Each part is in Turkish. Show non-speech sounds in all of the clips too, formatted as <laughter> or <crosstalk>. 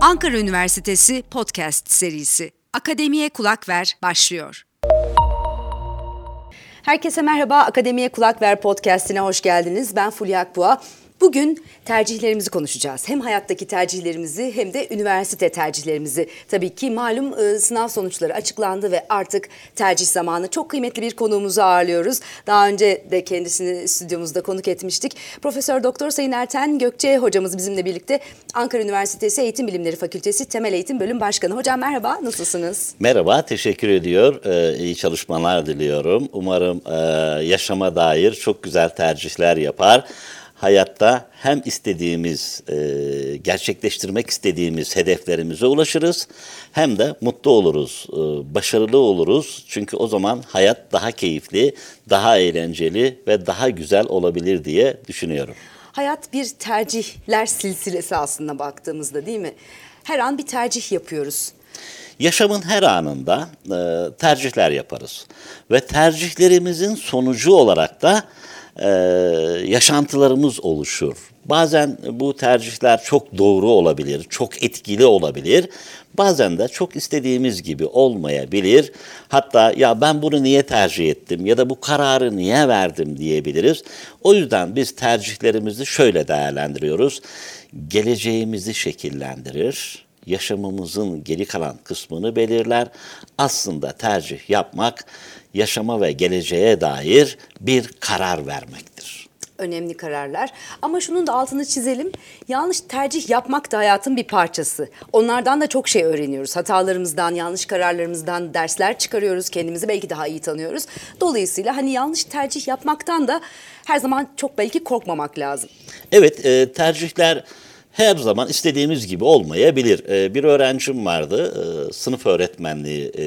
Ankara Üniversitesi Podcast serisi Akademiye Kulak Ver başlıyor. Herkese merhaba, Akademiye Kulak Ver podcastine hoş geldiniz. Ben Fulya Akboğa. Bugün tercihlerimizi konuşacağız. Hem hayattaki tercihlerimizi hem de üniversite tercihlerimizi. Tabii ki malum e, sınav sonuçları açıklandı ve artık tercih zamanı. Çok kıymetli bir konuğumuzu ağırlıyoruz. Daha önce de kendisini stüdyomuzda konuk etmiştik. Profesör Doktor Sayın Erten Gökçe hocamız bizimle birlikte Ankara Üniversitesi Eğitim Bilimleri Fakültesi Temel Eğitim Bölüm Başkanı. Hocam merhaba, nasılsınız? Merhaba, teşekkür ediyor. Ee, iyi çalışmalar diliyorum. Umarım e, yaşama dair çok güzel tercihler yapar hayatta hem istediğimiz, e, gerçekleştirmek istediğimiz hedeflerimize ulaşırız hem de mutlu oluruz, e, başarılı oluruz. Çünkü o zaman hayat daha keyifli, daha eğlenceli ve daha güzel olabilir diye düşünüyorum. Hayat bir tercihler silsilesi aslında baktığımızda değil mi? Her an bir tercih yapıyoruz. Yaşamın her anında e, tercihler yaparız ve tercihlerimizin sonucu olarak da e, yaşantılarımız oluşur. Bazen bu tercihler çok doğru olabilir, çok etkili olabilir. Bazen de çok istediğimiz gibi olmayabilir. Hatta ya ben bunu niye tercih ettim ya da bu kararı niye verdim diyebiliriz. O yüzden biz tercihlerimizi şöyle değerlendiriyoruz. Geleceğimizi şekillendirir, yaşamımızın geri kalan kısmını belirler. Aslında tercih yapmak yaşama ve geleceğe dair bir karar vermektir. Önemli kararlar. Ama şunun da altını çizelim. Yanlış tercih yapmak da hayatın bir parçası. Onlardan da çok şey öğreniyoruz. Hatalarımızdan, yanlış kararlarımızdan dersler çıkarıyoruz. Kendimizi belki daha iyi tanıyoruz. Dolayısıyla hani yanlış tercih yapmaktan da her zaman çok belki korkmamak lazım. Evet, e, tercihler her zaman istediğimiz gibi olmayabilir. Ee, bir öğrencim vardı, e, sınıf öğretmenliği e,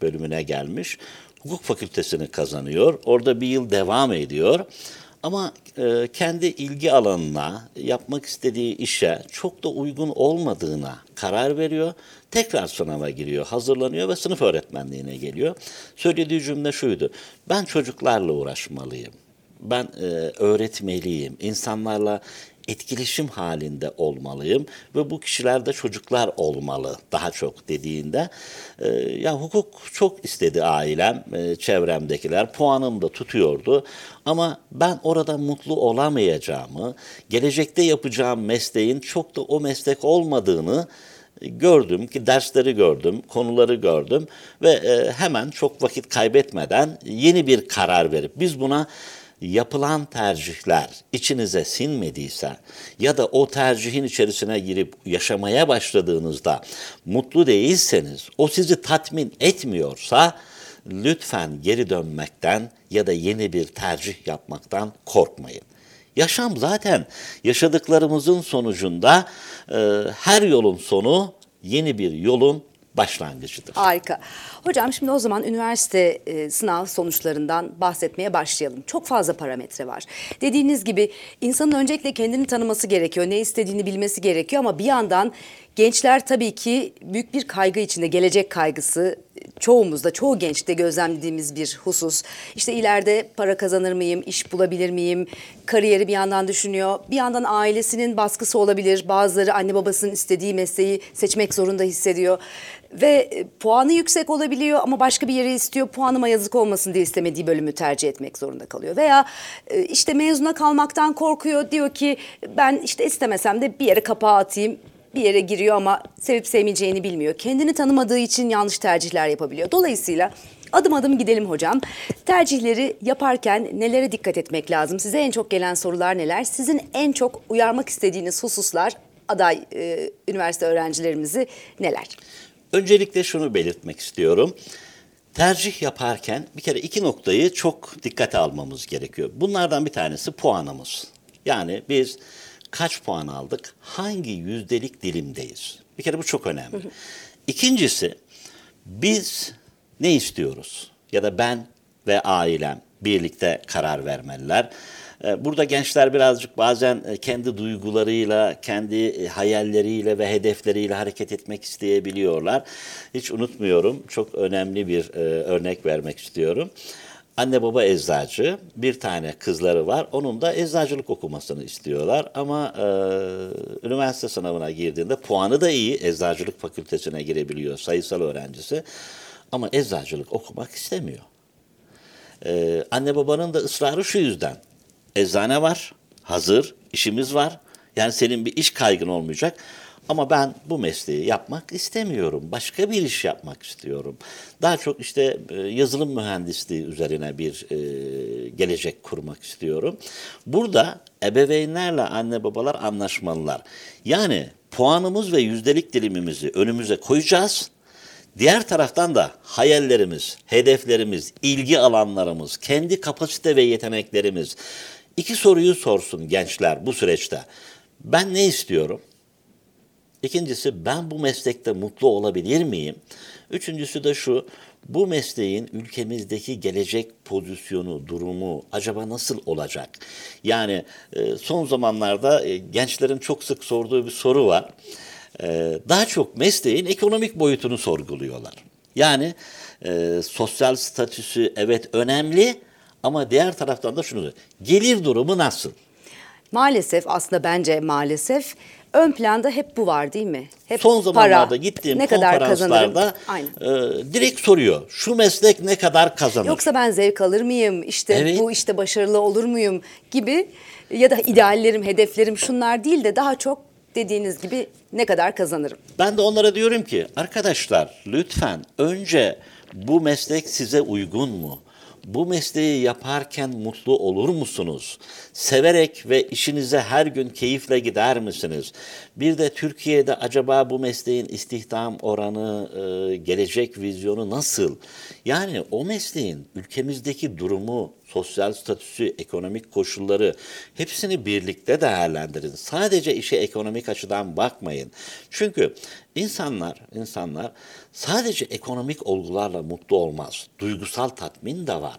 bölümüne gelmiş. Hukuk fakültesini kazanıyor. Orada bir yıl devam ediyor. Ama e, kendi ilgi alanına, yapmak istediği işe çok da uygun olmadığına karar veriyor. Tekrar sınava giriyor, hazırlanıyor ve sınıf öğretmenliğine geliyor. Söylediği cümle şuydu. Ben çocuklarla uğraşmalıyım. Ben e, öğretmeliyim. İnsanlarla etkileşim halinde olmalıyım ve bu kişiler de çocuklar olmalı daha çok dediğinde e, ya hukuk çok istedi ailem, e, çevremdekiler puanım da tutuyordu ama ben orada mutlu olamayacağımı, gelecekte yapacağım mesleğin çok da o meslek olmadığını gördüm ki dersleri gördüm, konuları gördüm ve e, hemen çok vakit kaybetmeden yeni bir karar verip biz buna yapılan tercihler içinize sinmediyse ya da o tercihin içerisine girip yaşamaya başladığınızda mutlu değilseniz, o sizi tatmin etmiyorsa lütfen geri dönmekten ya da yeni bir tercih yapmaktan korkmayın. Yaşam zaten yaşadıklarımızın sonucunda e, her yolun sonu yeni bir yolun başlangıcıdır. Harika. Hocam şimdi o zaman üniversite e, sınav sonuçlarından bahsetmeye başlayalım. Çok fazla parametre var. Dediğiniz gibi insanın öncelikle kendini tanıması gerekiyor. Ne istediğini bilmesi gerekiyor ama bir yandan gençler tabii ki büyük bir kaygı içinde. Gelecek kaygısı çoğumuzda, çoğu gençte gözlemlediğimiz bir husus. İşte ileride para kazanır mıyım, iş bulabilir miyim, kariyeri bir yandan düşünüyor. Bir yandan ailesinin baskısı olabilir. Bazıları anne babasının istediği mesleği seçmek zorunda hissediyor. Ve e, puanı yüksek olabiliyor ama başka bir yere istiyor. Puanıma yazık olmasın diye istemediği bölümü tercih etmek zorunda kalıyor. Veya e, işte mezuna kalmaktan korkuyor. Diyor ki ben işte istemesem de bir yere kapağı atayım bir yere giriyor ama sevip sevmeyeceğini bilmiyor. Kendini tanımadığı için yanlış tercihler yapabiliyor. Dolayısıyla adım adım gidelim hocam. Tercihleri yaparken nelere dikkat etmek lazım? Size en çok gelen sorular neler? Sizin en çok uyarmak istediğiniz hususlar aday e, üniversite öğrencilerimizi neler? Öncelikle şunu belirtmek istiyorum. Tercih yaparken bir kere iki noktayı çok dikkate almamız gerekiyor. Bunlardan bir tanesi puanımız. Yani biz kaç puan aldık, hangi yüzdelik dilimdeyiz? Bir kere bu çok önemli. İkincisi, biz ne istiyoruz? Ya da ben ve ailem birlikte karar vermeliler. Ee, burada gençler birazcık bazen e, kendi duygularıyla, kendi e, hayalleriyle ve hedefleriyle hareket etmek isteyebiliyorlar. Hiç unutmuyorum, çok önemli bir e, örnek vermek istiyorum. Anne baba eczacı, bir tane kızları var. Onun da eczacılık okumasını istiyorlar. Ama e, üniversite sınavına girdiğinde puanı da iyi. Eczacılık fakültesine girebiliyor sayısal öğrencisi. Ama eczacılık okumak istemiyor. E, anne babanın da ısrarı şu yüzden. Eczane var, hazır, işimiz var. Yani senin bir iş kaygın olmayacak. Ama ben bu mesleği yapmak istemiyorum. Başka bir iş yapmak istiyorum. Daha çok işte e, yazılım mühendisliği üzerine bir e, gelecek kurmak istiyorum. Burada ebeveynlerle anne babalar anlaşmalılar. Yani puanımız ve yüzdelik dilimimizi önümüze koyacağız. Diğer taraftan da hayallerimiz, hedeflerimiz, ilgi alanlarımız, kendi kapasite ve yeteneklerimiz. İki soruyu sorsun gençler bu süreçte. Ben ne istiyorum? İkincisi ben bu meslekte mutlu olabilir miyim? Üçüncüsü de şu, bu mesleğin ülkemizdeki gelecek pozisyonu, durumu acaba nasıl olacak? Yani e, son zamanlarda e, gençlerin çok sık sorduğu bir soru var. E, daha çok mesleğin ekonomik boyutunu sorguluyorlar. Yani sosyal statüsü evet önemli ama diğer taraftan da şunu gelir durumu nasıl? Maalesef aslında bence maalesef ön planda hep bu var değil mi? Hep Son zamanlarda para, gittiğim ne kadar konferanslarda e, direkt soruyor. Şu meslek ne kadar kazanır? Yoksa ben zevk alır mıyım? İşte evet. bu işte başarılı olur muyum gibi ya da ideallerim, hedeflerim şunlar değil de daha çok dediğiniz gibi ne kadar kazanırım? Ben de onlara diyorum ki arkadaşlar lütfen önce bu meslek size uygun mu? Bu mesleği yaparken mutlu olur musunuz? Severek ve işinize her gün keyifle gider misiniz? Bir de Türkiye'de acaba bu mesleğin istihdam oranı, e, gelecek vizyonu nasıl? Yani o mesleğin ülkemizdeki durumu, sosyal statüsü, ekonomik koşulları hepsini birlikte değerlendirin. Sadece işe ekonomik açıdan bakmayın. Çünkü insanlar, insanlar sadece ekonomik olgularla mutlu olmaz. Duygusal tatmin de var.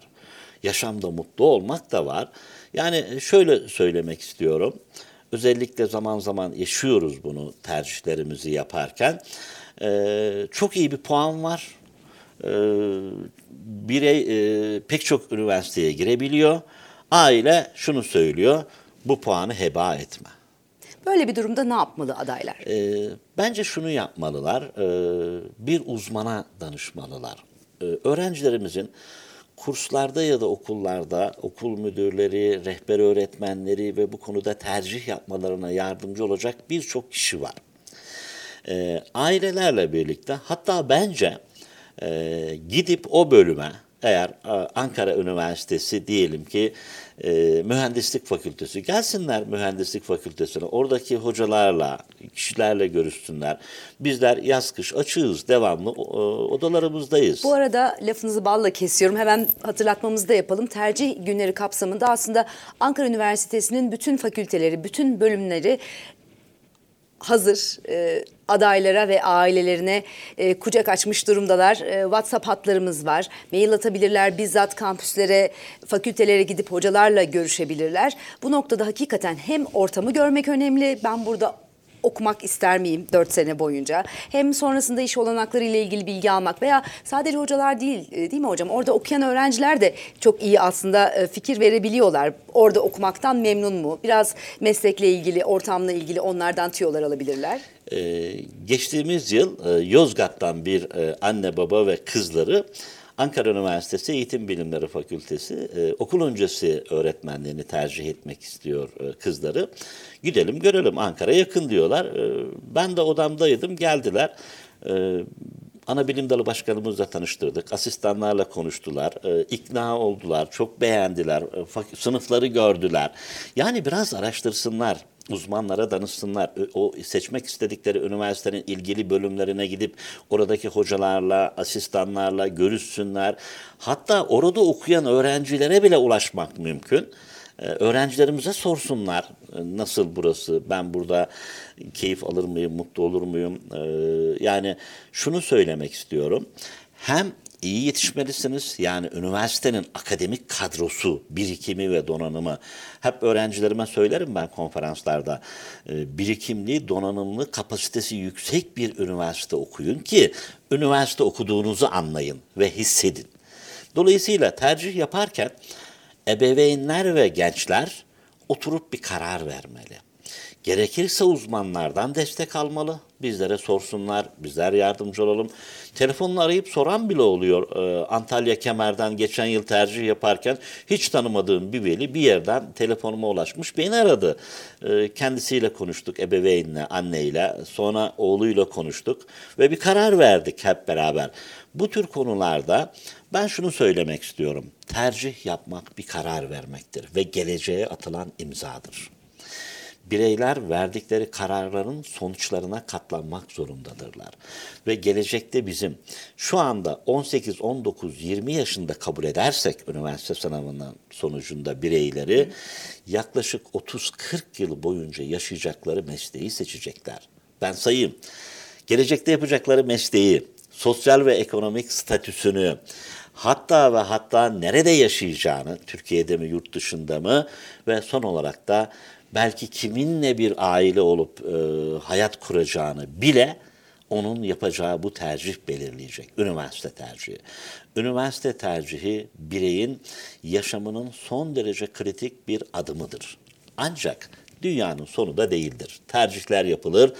Yaşamda mutlu olmak da var. Yani şöyle söylemek istiyorum. Özellikle zaman zaman yaşıyoruz bunu tercihlerimizi yaparken. Ee, çok iyi bir puan var. Ee, birey e, pek çok üniversiteye girebiliyor. Aile şunu söylüyor, bu puanı heba etme. Böyle bir durumda ne yapmalı adaylar? E, bence şunu yapmalılar, e, bir uzmana danışmalılar. E, öğrencilerimizin kurslarda ya da okullarda okul müdürleri, rehber öğretmenleri ve bu konuda tercih yapmalarına yardımcı olacak birçok kişi var. E, ailelerle birlikte hatta bence e, gidip o bölüme eğer e, Ankara Üniversitesi diyelim ki e, mühendislik fakültesi gelsinler mühendislik fakültesine oradaki hocalarla kişilerle görüşsünler. Bizler yaz kış açığız devamlı e, odalarımızdayız. Bu arada lafınızı balla kesiyorum hemen hatırlatmamızı da yapalım. Tercih günleri kapsamında aslında Ankara Üniversitesi'nin bütün fakülteleri bütün bölümleri hazır e, adaylara ve ailelerine e, kucak açmış durumdalar. E, WhatsApp hatlarımız var. Mail atabilirler. Bizzat kampüslere, fakültelere gidip hocalarla görüşebilirler. Bu noktada hakikaten hem ortamı görmek önemli. Ben burada okumak ister miyim 4 sene boyunca? Hem sonrasında iş olanakları ile ilgili bilgi almak veya sadece hocalar değil e, değil mi hocam? Orada okuyan öğrenciler de çok iyi aslında e, fikir verebiliyorlar. Orada okumaktan memnun mu? Biraz meslekle ilgili, ortamla ilgili onlardan tüyolar alabilirler. Ee, geçtiğimiz yıl e, Yozgat'tan bir anne baba ve kızları Ankara Üniversitesi Eğitim Bilimleri Fakültesi e, okul öncesi öğretmenliğini tercih etmek istiyor e, kızları. Gidelim görelim Ankara yakın diyorlar. E, ben de odamdaydım geldiler. E, ana bilim dalı başkanımızla tanıştırdık. Asistanlarla konuştular. E, ikna oldular. Çok beğendiler. E, sınıfları gördüler. Yani biraz araştırsınlar uzmanlara danışsınlar. O seçmek istedikleri üniversitenin ilgili bölümlerine gidip oradaki hocalarla, asistanlarla görüşsünler. Hatta orada okuyan öğrencilere bile ulaşmak mümkün. Ee, öğrencilerimize sorsunlar e, nasıl burası, ben burada keyif alır mıyım, mutlu olur muyum? Ee, yani şunu söylemek istiyorum. Hem iyi yetişmelisiniz. Yani üniversitenin akademik kadrosu, birikimi ve donanımı. Hep öğrencilerime söylerim ben konferanslarda. E, birikimli, donanımlı, kapasitesi yüksek bir üniversite okuyun ki üniversite okuduğunuzu anlayın ve hissedin. Dolayısıyla tercih yaparken ebeveynler ve gençler oturup bir karar vermeli. Gerekirse uzmanlardan destek almalı. Bizlere sorsunlar, bizler yardımcı olalım. Telefonla arayıp soran bile oluyor. Ee, Antalya Kemer'den geçen yıl tercih yaparken hiç tanımadığım bir veli bir yerden telefonuma ulaşmış. Beni aradı. Ee, kendisiyle konuştuk, ebeveynle, anneyle. Sonra oğluyla konuştuk ve bir karar verdik hep beraber. Bu tür konularda ben şunu söylemek istiyorum. Tercih yapmak bir karar vermektir ve geleceğe atılan imzadır bireyler verdikleri kararların sonuçlarına katlanmak zorundadırlar. Ve gelecekte bizim şu anda 18, 19, 20 yaşında kabul edersek üniversite sınavının sonucunda bireyleri yaklaşık 30-40 yıl boyunca yaşayacakları mesleği seçecekler. Ben sayayım. Gelecekte yapacakları mesleği, sosyal ve ekonomik statüsünü, hatta ve hatta nerede yaşayacağını, Türkiye'de mi, yurt dışında mı ve son olarak da belki kiminle bir aile olup e, hayat kuracağını bile onun yapacağı bu tercih belirleyecek. Üniversite tercihi. Üniversite tercihi bireyin yaşamının son derece kritik bir adımıdır. Ancak dünyanın sonu da değildir. Tercihler yapılır,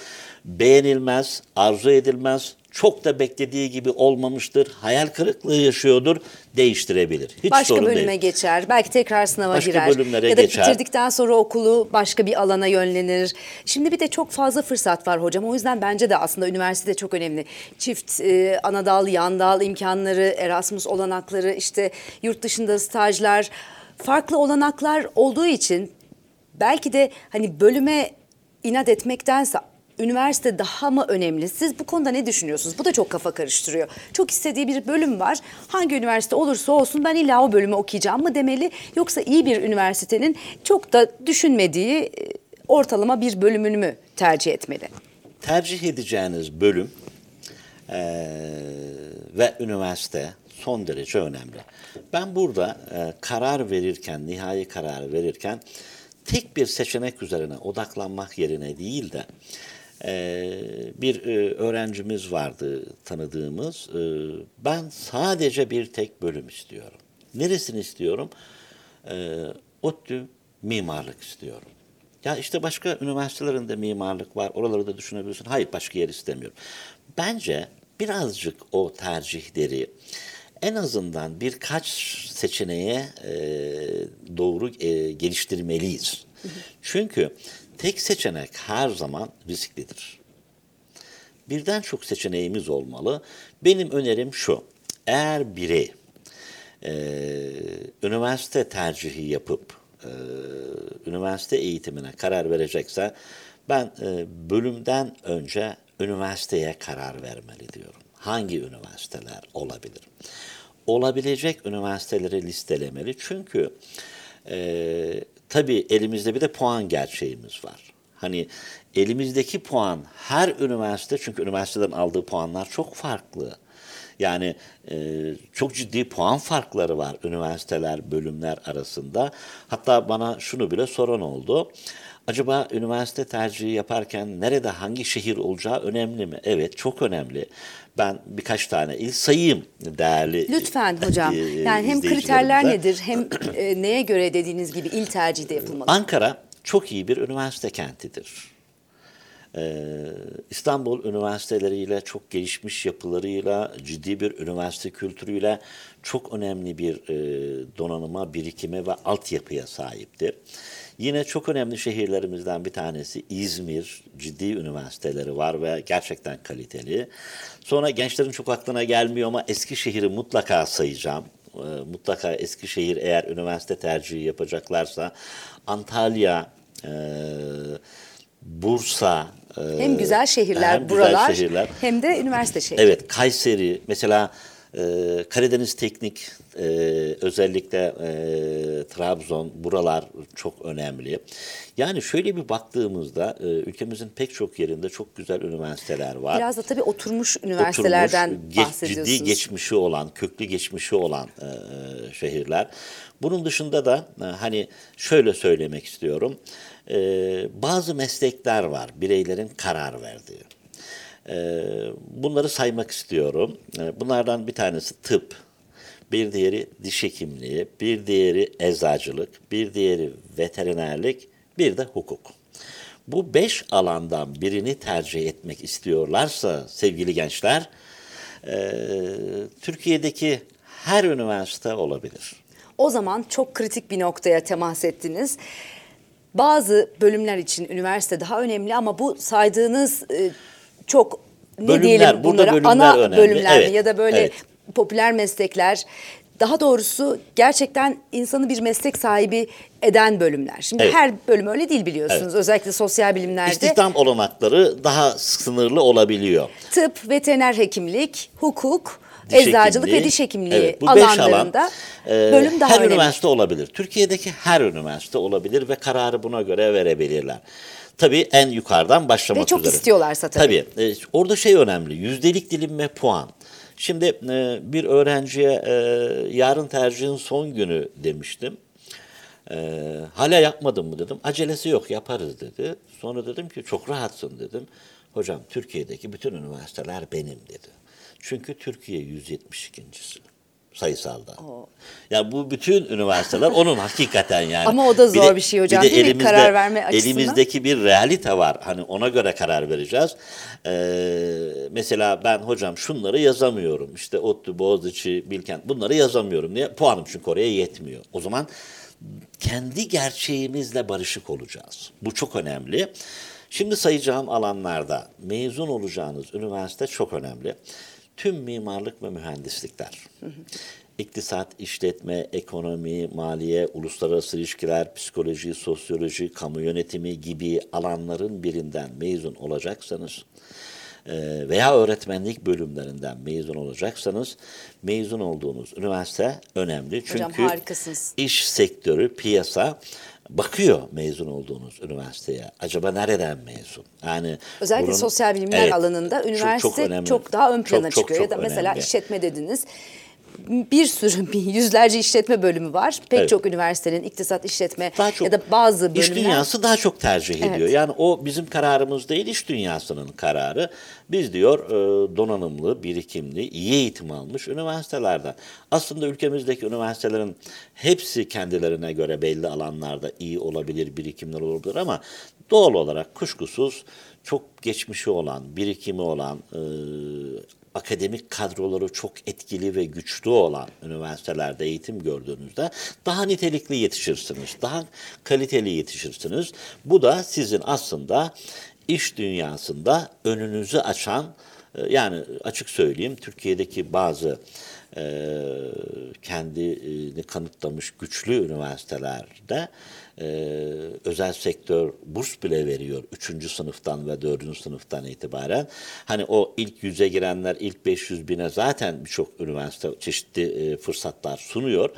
beğenilmez, arzu edilmez, çok da beklediği gibi olmamıştır, hayal kırıklığı yaşıyordur, değiştirebilir. Hiç başka sorun bölüme değil. geçer, belki tekrar sınava başka girer. Bölümlere ya da geçer. bitirdikten sonra okulu başka bir alana yönlenir. Şimdi bir de çok fazla fırsat var hocam. O yüzden bence de aslında üniversite çok önemli. Çift e, anadal, yandal imkanları, Erasmus olanakları, işte yurt dışında stajlar, farklı olanaklar olduğu için belki de hani bölüme inat etmektense üniversite daha mı önemli? Siz bu konuda ne düşünüyorsunuz? Bu da çok kafa karıştırıyor. Çok istediği bir bölüm var. Hangi üniversite olursa olsun ben illa o bölümü okuyacağım mı demeli? Yoksa iyi bir üniversitenin çok da düşünmediği e, ortalama bir bölümünü mü tercih etmeli? Tercih edeceğiniz bölüm e, ve üniversite son derece önemli. Ben burada e, karar verirken, nihai karar verirken tek bir seçenek üzerine odaklanmak yerine değil de bir e, öğrencimiz vardı tanıdığımız. E, ben sadece bir tek bölüm istiyorum. Neresini istiyorum? E, ODTÜ mimarlık istiyorum. Ya işte başka üniversitelerinde mimarlık var, oraları da düşünebilirsin. Hayır başka yer istemiyorum. Bence birazcık o tercihleri en azından birkaç seçeneğe e, doğru e, geliştirmeliyiz. Çünkü tek seçenek her zaman risklidir. Birden çok seçeneğimiz olmalı. Benim önerim şu. Eğer biri e, üniversite tercihi yapıp e, üniversite eğitimine karar verecekse ben e, bölümden önce üniversiteye karar vermeli diyorum. Hangi üniversiteler olabilir? Olabilecek üniversiteleri listelemeli. Çünkü e, tabii elimizde bir de puan gerçeğimiz var. Hani elimizdeki puan her üniversite çünkü üniversiteden aldığı puanlar çok farklı. Yani e, çok ciddi puan farkları var üniversiteler, bölümler arasında. Hatta bana şunu bile soran oldu. Acaba üniversite tercihi yaparken nerede hangi şehir olacağı önemli mi? Evet çok önemli. Ben birkaç tane il sayayım değerli. Lütfen <laughs> hocam. Yani hem kriterler nedir hem e, neye göre dediğiniz gibi il tercihi de yapılmalı. Ankara çok iyi bir üniversite kentidir. Ee, İstanbul üniversiteleriyle çok gelişmiş yapılarıyla, ciddi bir üniversite kültürüyle çok önemli bir e, donanıma, birikime ve altyapıya sahiptir. Yine çok önemli şehirlerimizden bir tanesi İzmir. Ciddi üniversiteleri var ve gerçekten kaliteli. Sonra gençlerin çok aklına gelmiyor ama Eskişehir'i mutlaka sayacağım. E, mutlaka Eskişehir eğer üniversite tercihi yapacaklarsa Antalya, e, Bursa, hem güzel şehirler hem buralar güzel şehirler. hem de üniversite şehri. Evet Kayseri mesela e, Karadeniz Teknik e, özellikle e, Trabzon buralar çok önemli. Yani şöyle bir baktığımızda e, ülkemizin pek çok yerinde çok güzel üniversiteler var. Biraz da tabii oturmuş üniversitelerden oturmuş, bahsediyorsunuz. Ciddi geçmişi olan, köklü geçmişi olan e, şehirler. Bunun dışında da e, hani şöyle söylemek istiyorum. E, bazı meslekler var bireylerin karar verdiği. E, bunları saymak istiyorum. E, bunlardan bir tanesi tıp, bir diğeri diş hekimliği, bir diğeri eczacılık, bir diğeri veterinerlik, bir de hukuk. Bu beş alandan birini tercih etmek istiyorlarsa sevgili gençler, e, Türkiye'deki her üniversite olabilir. O zaman çok kritik bir noktaya temas ettiniz. Bazı bölümler için üniversite daha önemli ama bu saydığınız e, çok ne Bölümler, diyelim bunlara bölümler ana önemli. bölümler mi Evet, ya da böyle evet. popüler meslekler daha doğrusu gerçekten insanı bir meslek sahibi eden bölümler. Şimdi Evet. her bölüm öyle değil biliyorsunuz. Özellikle sosyal bilimlerde İstihdam olanakları daha sınırlı olabiliyor. tıp, veteriner hekimlik, hukuk, Diş eczacılık hekimliği. ve diş hekimliği Evet, bu beş alan, alanlarında e, bölüm daha her önemli. üniversite olabilir. Türkiye'deki her üniversite olabilir ve kararı buna göre verebilirler. Tabii en yukarıdan başlamak Ve çok üzere. istiyorlarsa tabii. Tabii. e, orada şey önemli. Yüzdelik dilim ve puan. Şimdi e, bir öğrenciye e, yarın tercihin son günü demiştim. E, hala yapmadın mı dedim. Acelesi yok yaparız dedi. Sonra dedim ki çok rahatsın dedim. Hocam Türkiye'deki bütün üniversiteler benim dedi. Çünkü Türkiye 172.si sayısalda. Ya bu bütün üniversiteler onun hakikaten yani. Ama o da zor de- bir şey hocam de değil mi? Karar verme açısından. Elimizdeki bir realite var. Hani ona göre karar vereceğiz. Ee, mesela ben hocam şunları yazamıyorum. İşte ODTÜ, Boğaziçi, Bilkent bunları yazamıyorum. Niye? Puanım çünkü oraya yetmiyor. O zaman kendi gerçeğimizle barışık olacağız. Bu çok önemli. Şimdi sayacağım alanlarda mezun olacağınız üniversite çok önemli. Tüm mimarlık ve mühendislikler. İktisat, işletme, ekonomi, maliye, uluslararası ilişkiler, psikoloji, sosyoloji, kamu yönetimi gibi alanların birinden mezun olacaksanız e, veya öğretmenlik bölümlerinden mezun olacaksanız mezun olduğunuz üniversite önemli. Hocam Çünkü harikasınız. iş sektörü, piyasa bakıyor mezun olduğunuz üniversiteye. Acaba nereden mezun? Yani Özellikle bunun- sosyal bilimler Evet, alanında çok- üniversite çok, önemli. daha ön plana Çok, çok, çıkıyor. ya çok da mesela önemli. işletme dediniz. Bir sürü <laughs> bir yüzlerce işletme bölümü var. Pek Evet. çok üniversitenin iktisat işletme daha çok ya da bazı bölümler iş dünyası daha çok tercih Evet. ediyor. Yani o bizim kararımız değil, iş dünyasının kararı. Biz diyor e, donanımlı, birikimli, iyi eğitim almış üniversitelerden. Aslında ülkemizdeki üniversitelerin hepsi kendilerine göre belli alanlarda iyi olabilir, birikimler olabilir ama doğal olarak kuşkusuz çok geçmişi olan, birikimi olan, e, akademik kadroları çok etkili ve güçlü olan üniversitelerde eğitim gördüğünüzde daha nitelikli yetişirsiniz, daha kaliteli yetişirsiniz. Bu da sizin aslında iş dünyasında önünüzü açan, e, yani açık söyleyeyim Türkiye'deki bazı e, kendini kanıtlamış güçlü üniversitelerde e, özel sektör burs bile veriyor 3. sınıftan ve 4. sınıftan itibaren. Hani o ilk yüze girenler ilk 500 bine zaten birçok üniversite çeşitli e, fırsatlar sunuyor.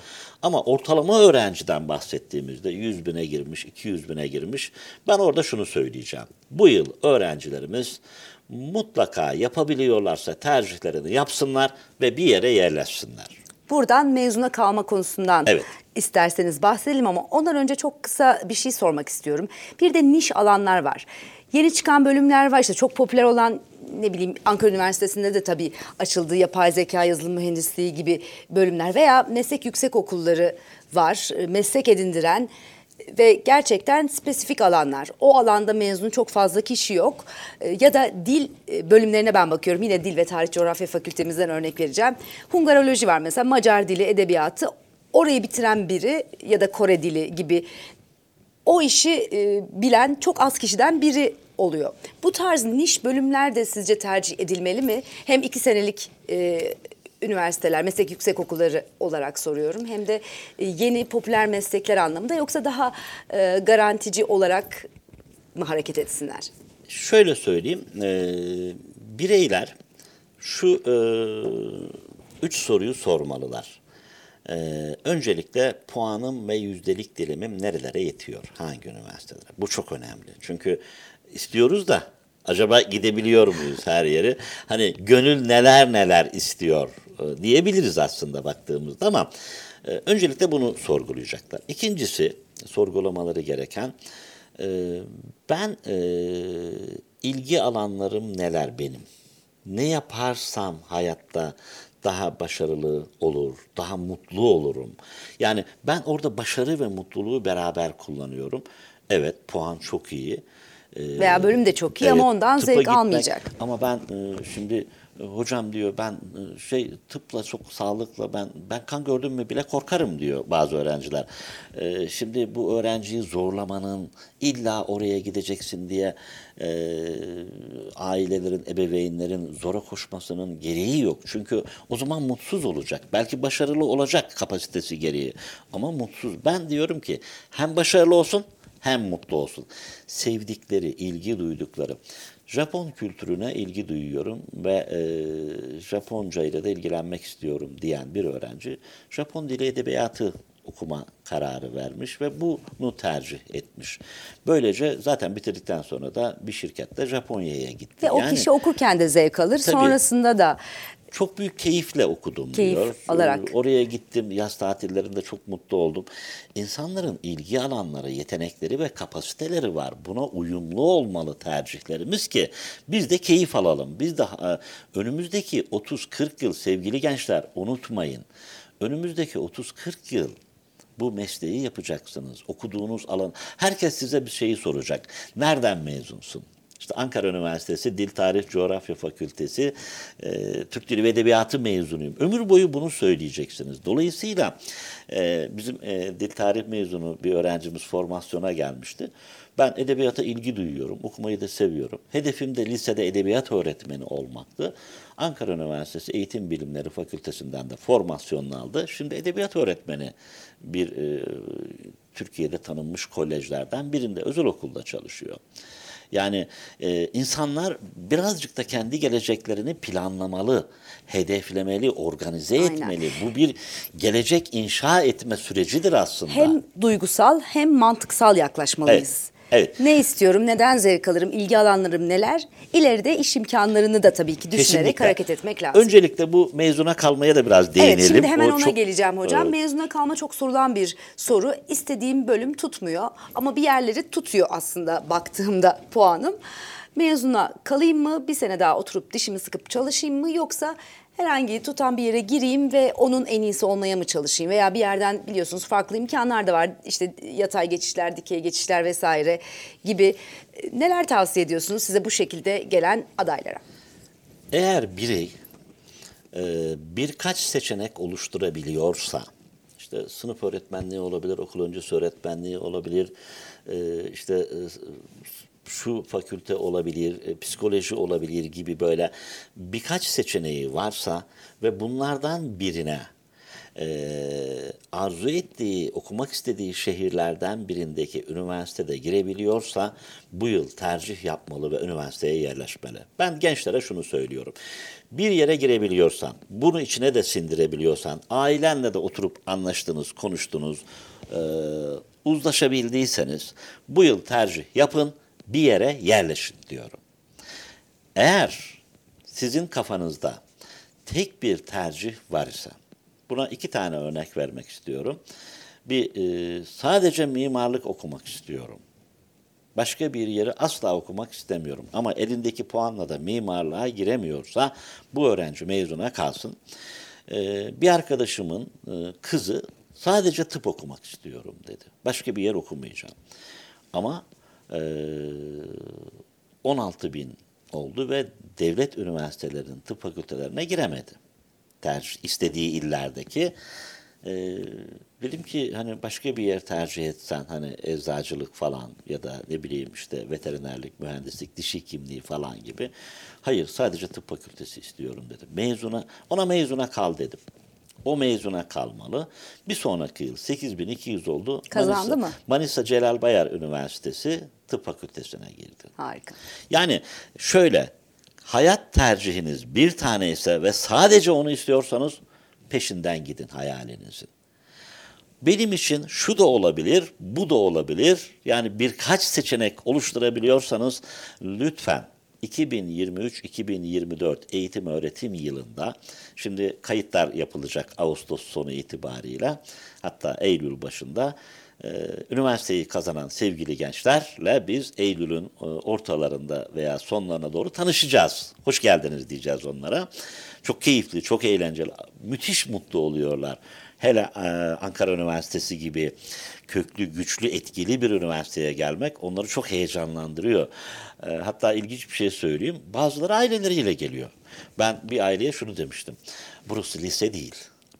Ama ortalama öğrenciden bahsettiğimizde 100 bine girmiş, 200 bine girmiş. Ben orada şunu söyleyeceğim. Bu yıl öğrencilerimiz mutlaka yapabiliyorlarsa tercihlerini yapsınlar ve bir yere yerleşsinler. Buradan mezuna kalma konusundan Evet. isterseniz bahsedelim ama ondan önce çok kısa bir şey sormak istiyorum. Bir de niş alanlar var. Yeni çıkan bölümler var işte çok popüler olan ne bileyim Ankara Üniversitesi'nde de tabii açıldığı yapay zeka yazılım mühendisliği gibi bölümler veya meslek yüksek okulları var. Meslek edindiren ve gerçekten spesifik alanlar. O alanda mezun çok fazla kişi yok. E, Ya da dil e, bölümlerine ben bakıyorum. Yine dil ve tarih coğrafya fakültemizden örnek vereceğim. Hungaroloji var mesela Macar dili, edebiyatı. Orayı bitiren biri ya da Kore dili gibi o işi e, bilen çok az kişiden biri oluyor. Bu tarz niş bölümler de sizce tercih edilmeli mi? Hem iki senelik e, üniversiteler, meslek yüksek okulları olarak soruyorum. Hem de e, yeni popüler meslekler anlamında yoksa daha e, garantici olarak mı hareket etsinler? Şöyle söyleyeyim, e, bireyler şu e, üç soruyu sormalılar. E, öncelikle puanım ve yüzdelik dilimim nerelere yetiyor, hangi üniversitelere? Bu çok önemli. Çünkü istiyoruz da acaba gidebiliyor muyuz her yere? Hani gönül neler neler istiyor e, diyebiliriz aslında baktığımızda ama e, öncelikle bunu sorgulayacaklar. İkincisi sorgulamaları gereken e, ben ilgi alanlarım neler benim? Ne yaparsam hayatta daha başarılı olur, daha mutlu olurum. Yani ben orada başarı ve mutluluğu beraber kullanıyorum. Evet puan çok iyi. Ee, Veya bölüm de çok iyi ama ondan zevk gitmek- almayacak. Ama ben e, şimdi e, hocam diyor ben e, şey tıpla çok sağlıkla ben ben kan gördüm mü bile korkarım diyor bazı öğrenciler. Şimdi bu öğrenciyi zorlamanın illa oraya gideceksin diye e, ailelerin, ebeveynlerin zora koşmasının gereği yok. Çünkü o zaman mutsuz olacak. Belki başarılı olacak kapasitesi gereği ama mutsuz. Ben diyorum ki hem başarılı olsun hem mutlu olsun. Sevdikleri, ilgi duydukları. Japon kültürüne ilgi duyuyorum ve e, Japonca ile de ilgilenmek istiyorum diyen bir öğrenci Japon dili edebiyatı okuma kararı vermiş ve bunu tercih etmiş. Böylece zaten bitirdikten sonra da bir şirkette Japonya'ya gitti. Ve o Yani- kişi okurken de zevk alır. Tabii. Sonrasında da çok büyük keyifle okudum Keyif diyor. alarak. Ee, Oraya gittim yaz tatillerinde çok mutlu oldum. İnsanların ilgi alanları, yetenekleri ve kapasiteleri var. Buna uyumlu olmalı tercihlerimiz ki biz de keyif alalım. Biz de önümüzdeki 30-40 yıl sevgili gençler unutmayın. Önümüzdeki 30-40 yıl bu mesleği yapacaksınız. Okuduğunuz alan, herkes size bir şeyi soracak. Nereden mezunsun? İşte Ankara Üniversitesi Dil Tarih Coğrafya Fakültesi e, Türk Dili ve Edebiyatı mezunuyum. Ömür boyu bunu söyleyeceksiniz. Dolayısıyla e, bizim e, dil tarih mezunu bir öğrencimiz formasyona gelmişti. Ben edebiyata ilgi duyuyorum, okumayı da seviyorum. Hedefim de lisede edebiyat öğretmeni olmaktı. Ankara Üniversitesi Eğitim Bilimleri Fakültesinden de formasyonunu aldı. Şimdi edebiyat öğretmeni bir e, Türkiye'de tanınmış kolejlerden birinde özel okulda çalışıyor. Yani e, insanlar birazcık da kendi geleceklerini planlamalı, hedeflemeli, organize Aynen. etmeli. Bu bir gelecek inşa etme sürecidir aslında. hem duygusal hem mantıksal yaklaşmalıyız. Evet, evet. Ne istiyorum, neden zevk alırım, ilgi alanlarım neler? İleride iş imkanlarını da tabii ki düşünerek Kesinlikle. hareket etmek lazım. Öncelikle bu mezuna kalmaya da biraz değinelim. Evet şimdi hemen O ona çok- geleceğim hocam. Evet. Mezuna kalma çok sorulan bir soru. İstediğim bölüm tutmuyor ama bir yerleri tutuyor aslında baktığımda puanım. Mezuna kalayım mı? Bir sene daha oturup dişimi sıkıp çalışayım mı? Yoksa herhangi tutan bir yere gireyim ve onun en iyisi olmaya mı çalışayım? Veya bir yerden biliyorsunuz farklı imkanlar da var. İşte yatay geçişler, dikey geçişler vesaire gibi. Neler tavsiye ediyorsunuz size bu şekilde gelen adaylara? Eğer birey e, birkaç seçenek oluşturabiliyorsa, işte sınıf öğretmenliği olabilir, okul öncesi öğretmenliği olabilir, e, işte e, şu fakülte olabilir, e, psikoloji olabilir gibi böyle birkaç seçeneği varsa ve bunlardan birine e, arzu ettiği, okumak istediği şehirlerden birindeki üniversitede girebiliyorsa bu yıl tercih yapmalı ve üniversiteye yerleşmeli. Ben gençlere şunu söylüyorum. Bir yere girebiliyorsan, bunu içine de sindirebiliyorsan, ailenle de oturup anlaştınız, konuştunuz, e, uzlaşabildiyseniz bu yıl tercih yapın, bir yere yerleşin diyorum. Eğer sizin kafanızda tek bir tercih var ise, buna iki tane örnek vermek istiyorum. Bir e, sadece mimarlık okumak istiyorum. Başka bir yeri asla okumak istemiyorum. Ama elindeki puanla da mimarlığa giremiyorsa bu öğrenci mezuna kalsın. E, bir arkadaşımın e, kızı sadece tıp okumak istiyorum dedi. Başka bir yer okumayacağım. Ama 16 bin oldu ve devlet üniversitelerinin tıp fakültelerine giremedi. Tercih, istediği illerdeki. E, dedim ki hani başka bir yer tercih etsen hani eczacılık falan ya da ne bileyim işte veterinerlik, mühendislik, diş hekimliği falan gibi. Hayır sadece tıp fakültesi istiyorum dedim. Mezuna, ona mezuna kal dedim. O mezuna kalmalı. Bir sonraki yıl 8200 oldu. Kazandı Manisa, mı? Manisa Celal Bayar Üniversitesi Tıp Fakültesine girdi. Harika. Yani şöyle hayat tercihiniz bir tane ise ve sadece onu istiyorsanız peşinden gidin hayalinizin. Benim için şu da olabilir, bu da olabilir. Yani birkaç seçenek oluşturabiliyorsanız lütfen 2023-2024 eğitim öğretim yılında şimdi kayıtlar yapılacak Ağustos sonu itibarıyla hatta Eylül başında e, üniversiteyi kazanan sevgili gençlerle biz Eylül'ün e, ortalarında veya sonlarına doğru tanışacağız. Hoş geldiniz diyeceğiz onlara. Çok keyifli, çok eğlenceli, müthiş mutlu oluyorlar. Hele e, Ankara Üniversitesi gibi köklü, güçlü, etkili bir üniversiteye gelmek onları çok heyecanlandırıyor. E, hatta ilginç bir şey söyleyeyim. Bazıları aileleriyle geliyor. Ben bir aileye şunu demiştim. Burası lise değil.